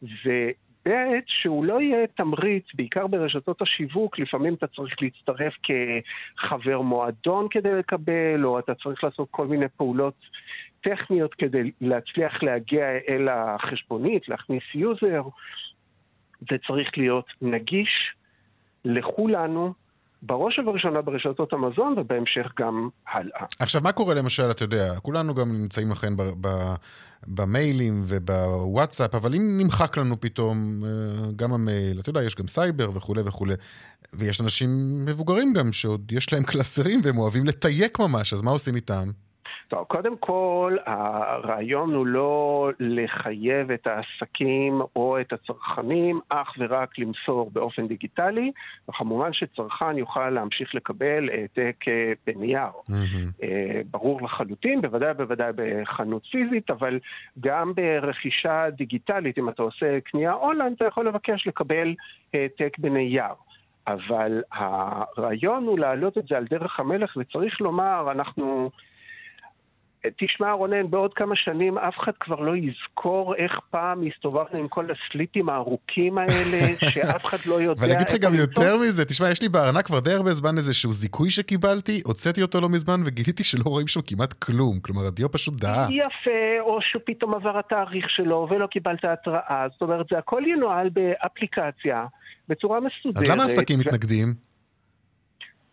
וב', שהוא לא יהיה תמריץ, בעיקר ברשתות השיווק, לפעמים אתה צריך להצטרף כחבר מועדון כדי לקבל, או אתה צריך לעשות כל מיני פעולות טכניות כדי להצליח להגיע אל החשבונית, להכניס יוזר. זה צריך להיות נגיש לכולנו, בראש ובראשונה ברשתות המזון, ובהמשך גם הלאה. עכשיו, מה קורה למשל, אתה יודע, כולנו גם נמצאים לכן במיילים ובוואטסאפ, אבל אם נמחק לנו פתאום אה, גם המייל, אתה יודע, יש גם סייבר וכולי וכולי, ויש אנשים מבוגרים גם שעוד יש להם קלסרים והם אוהבים לתייק ממש, אז מה עושים איתם? טוב, קודם כל, הרעיון הוא לא לחייב את העסקים או את הצרכנים אך ורק למסור באופן דיגיטלי, וכמובן שצרכן יוכל להמשיך לקבל העתק אה, בנייר. Mm-hmm. ברור לחלוטין, בוודאי בוודאי בחנות פיזית, אבל גם ברכישה דיגיטלית, אם אתה עושה קנייה אונליין, אתה יכול לבקש לקבל העתק בנייר. אבל הרעיון הוא להעלות את זה על דרך המלך, וצריך לומר, אנחנו... תשמע רונן, בעוד כמה שנים אף אחד כבר לא יזכור איך פעם הסתובבנו עם כל הסליטים הארוכים האלה, שאף אחד לא יודע... ואני אגיד לך גם יותר מזה, תשמע, יש לי בארנק כבר די הרבה זמן איזשהו זיכוי שקיבלתי, הוצאתי אותו לא מזמן וגיליתי שלא רואים שם כמעט כלום, כלומר הדיו פשוט דהה. יפה, או שפתאום עבר התאריך שלו ולא קיבלת התראה, זאת אומרת, זה הכל ינוהל באפליקציה, בצורה מסודרת. אז למה עסקים מתנגדים?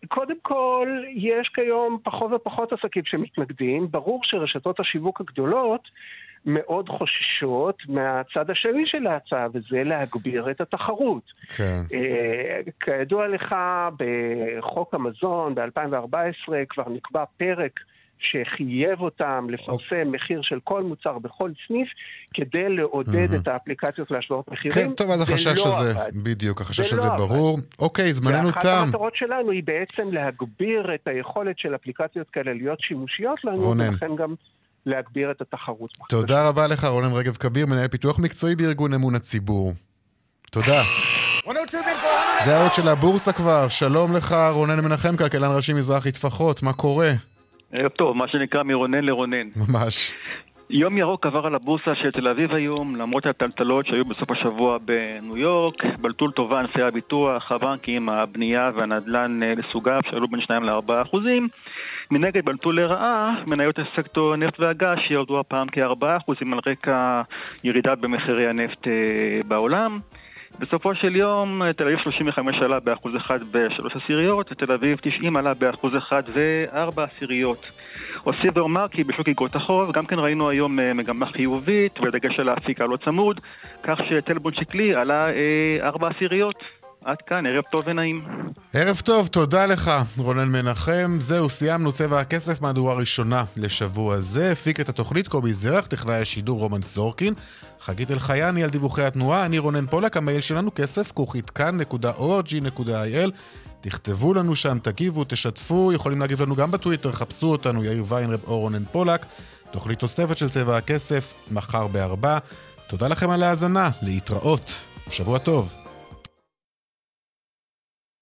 קודם כל, יש כיום פחות ופחות עסקים שמתנגדים. ברור שרשתות השיווק הגדולות מאוד חוששות מהצד השני של ההצעה, וזה להגביר את התחרות. כן. Uh, כידוע לך, בחוק המזון ב-2014 כבר נקבע פרק שחייב אותם לפרסם אוקיי. מחיר של כל מוצר בכל סניף, כדי לעודד את האפליקציות להשוואות מחירים. כן, טוב, אז החשש לא הזה, בדיוק, החשש הזה לא ברור. אוקיי, זמננו תם. ואחת המטרות שלנו היא בעצם להגביר את היכולת של אפליקציות כאלה להיות שימושיות לנו, ולכן גם... להגביר את התחרות. תודה רבה לך, רונן רגב כביר, מנהל פיתוח מקצועי בארגון אמון הציבור. תודה. זה האות של הבורסה כבר, שלום לך, רונן מנחם, כלכלן ראשי מזרחי טפחות, מה קורה? ערב טוב, מה שנקרא מרונן לרונן. ממש. יום ירוק עבר על הבורסה של תל אביב היום, למרות הטלטלות שהיו בסוף השבוע בניו יורק, בלטו לטובה ענפי הביטוח, הבנקים, הבנייה והנדל"ן אה, לסוגיו שעלו בין 2 ל-4 אחוזים. מנגד בלטו לרעה מניות הסקטור נפט והגז שירדו הפעם כ-4 אחוזים על רקע ירידה במחירי הנפט אה, בעולם. בסופו של יום תל אביב 35 עלה באחוז אחד ושלוש עשיריות, ותל אביב 90 עלה באחוז אחד וארבע עשיריות. אוסיף ואומר כי בשוק איגרות החוב גם כן ראינו היום אה, מגמה חיובית ודגש על האפיק הלא צמוד, כך שטלבון שקלי עלה אה, ארבע עשיריות. עד כאן, ערב טוב ונעים. ערב טוב, תודה לך, רונן מנחם. זהו, סיימנו צבע הכסף מהדורה ראשונה לשבוע זה. הפיק את התוכנית קובי זרח, טכנאי השידור רומן סורקין. חגית אלחייני על דיווחי התנועה, אני רונן פולק, המייל שלנו כסף, כרוכית כאן.org.il. תכתבו לנו שם, תגיבו, תשתפו, יכולים להגיב לנו גם בטוויטר, חפשו אותנו, יאיר ויינרב או רונן פולק. תוכנית תוספת של צבע הכסף, מחר בארבע. תודה לכם על ההאזנה, להתראות. שבוע טוב.